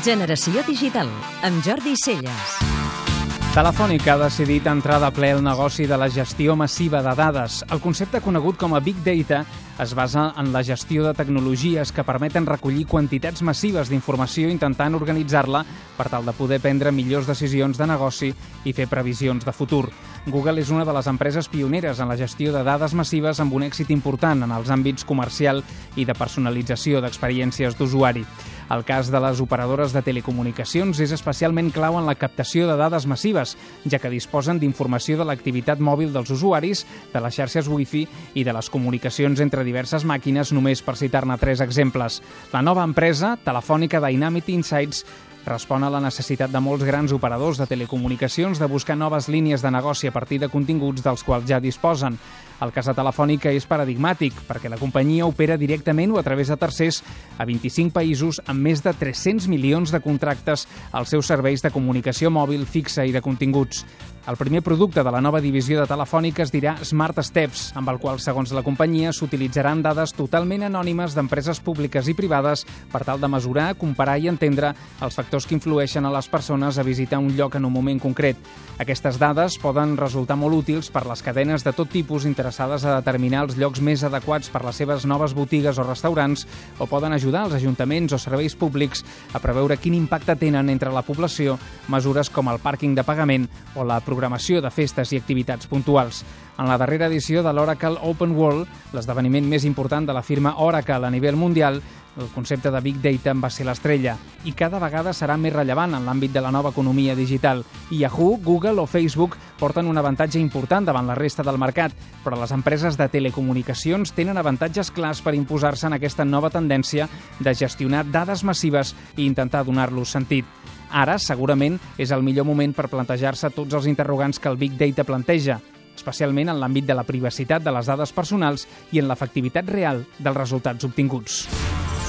Generació Digital, amb Jordi Celles. Telefònica ha decidit entrar de ple el negoci de la gestió massiva de dades. El concepte conegut com a Big Data es basa en la gestió de tecnologies que permeten recollir quantitats massives d'informació intentant organitzar-la per tal de poder prendre millors decisions de negoci i fer previsions de futur. Google és una de les empreses pioneres en la gestió de dades massives amb un èxit important en els àmbits comercial i de personalització d'experiències d'usuari. El cas de les operadores de telecomunicacions és especialment clau en la captació de dades massives, ja que disposen d'informació de l'activitat mòbil dels usuaris, de les xarxes Wi-Fi i de les comunicacions entre diverses màquines, només per citar-ne tres exemples. La nova empresa, Telefònica Dynamity Insights, respon a la necessitat de molts grans operadors de telecomunicacions de buscar noves línies de negoci a partir de continguts dels quals ja disposen. El cas de Telefònica és paradigmàtic perquè la companyia opera directament o a través de tercers a 25 països amb més de 300 milions de contractes als seus serveis de comunicació mòbil fixa i de continguts. El primer producte de la nova divisió de Telefònica es dirà Smart Steps, amb el qual, segons la companyia, s'utilitzaran dades totalment anònimes d'empreses públiques i privades per tal de mesurar, comparar i entendre els factors que influeixen a les persones a visitar un lloc en un moment concret. Aquestes dades poden resultar molt útils per les cadenes de tot tipus interessades a determinar els llocs més adequats per les seves noves botigues o restaurants o poden ajudar els ajuntaments o serveis públics a preveure quin impacte tenen entre la població mesures com el pàrquing de pagament o la programació de festes i activitats puntuals. En la darrera edició de l'Oracle Open World, l'esdeveniment més important de la firma Oracle a nivell mundial, el concepte de Big Data en va ser l'estrella i cada vegada serà més rellevant en l'àmbit de la nova economia digital. Yahoo, Google o Facebook porten un avantatge important davant la resta del mercat, però les empreses de telecomunicacions tenen avantatges clars per imposar-se en aquesta nova tendència de gestionar dades massives i intentar donar-los sentit. Ara, segurament, és el millor moment per plantejar-se tots els interrogants que el Big Data planteja, especialment en l'àmbit de la privacitat de les dades personals i en l'efectivitat real dels resultats obtinguts.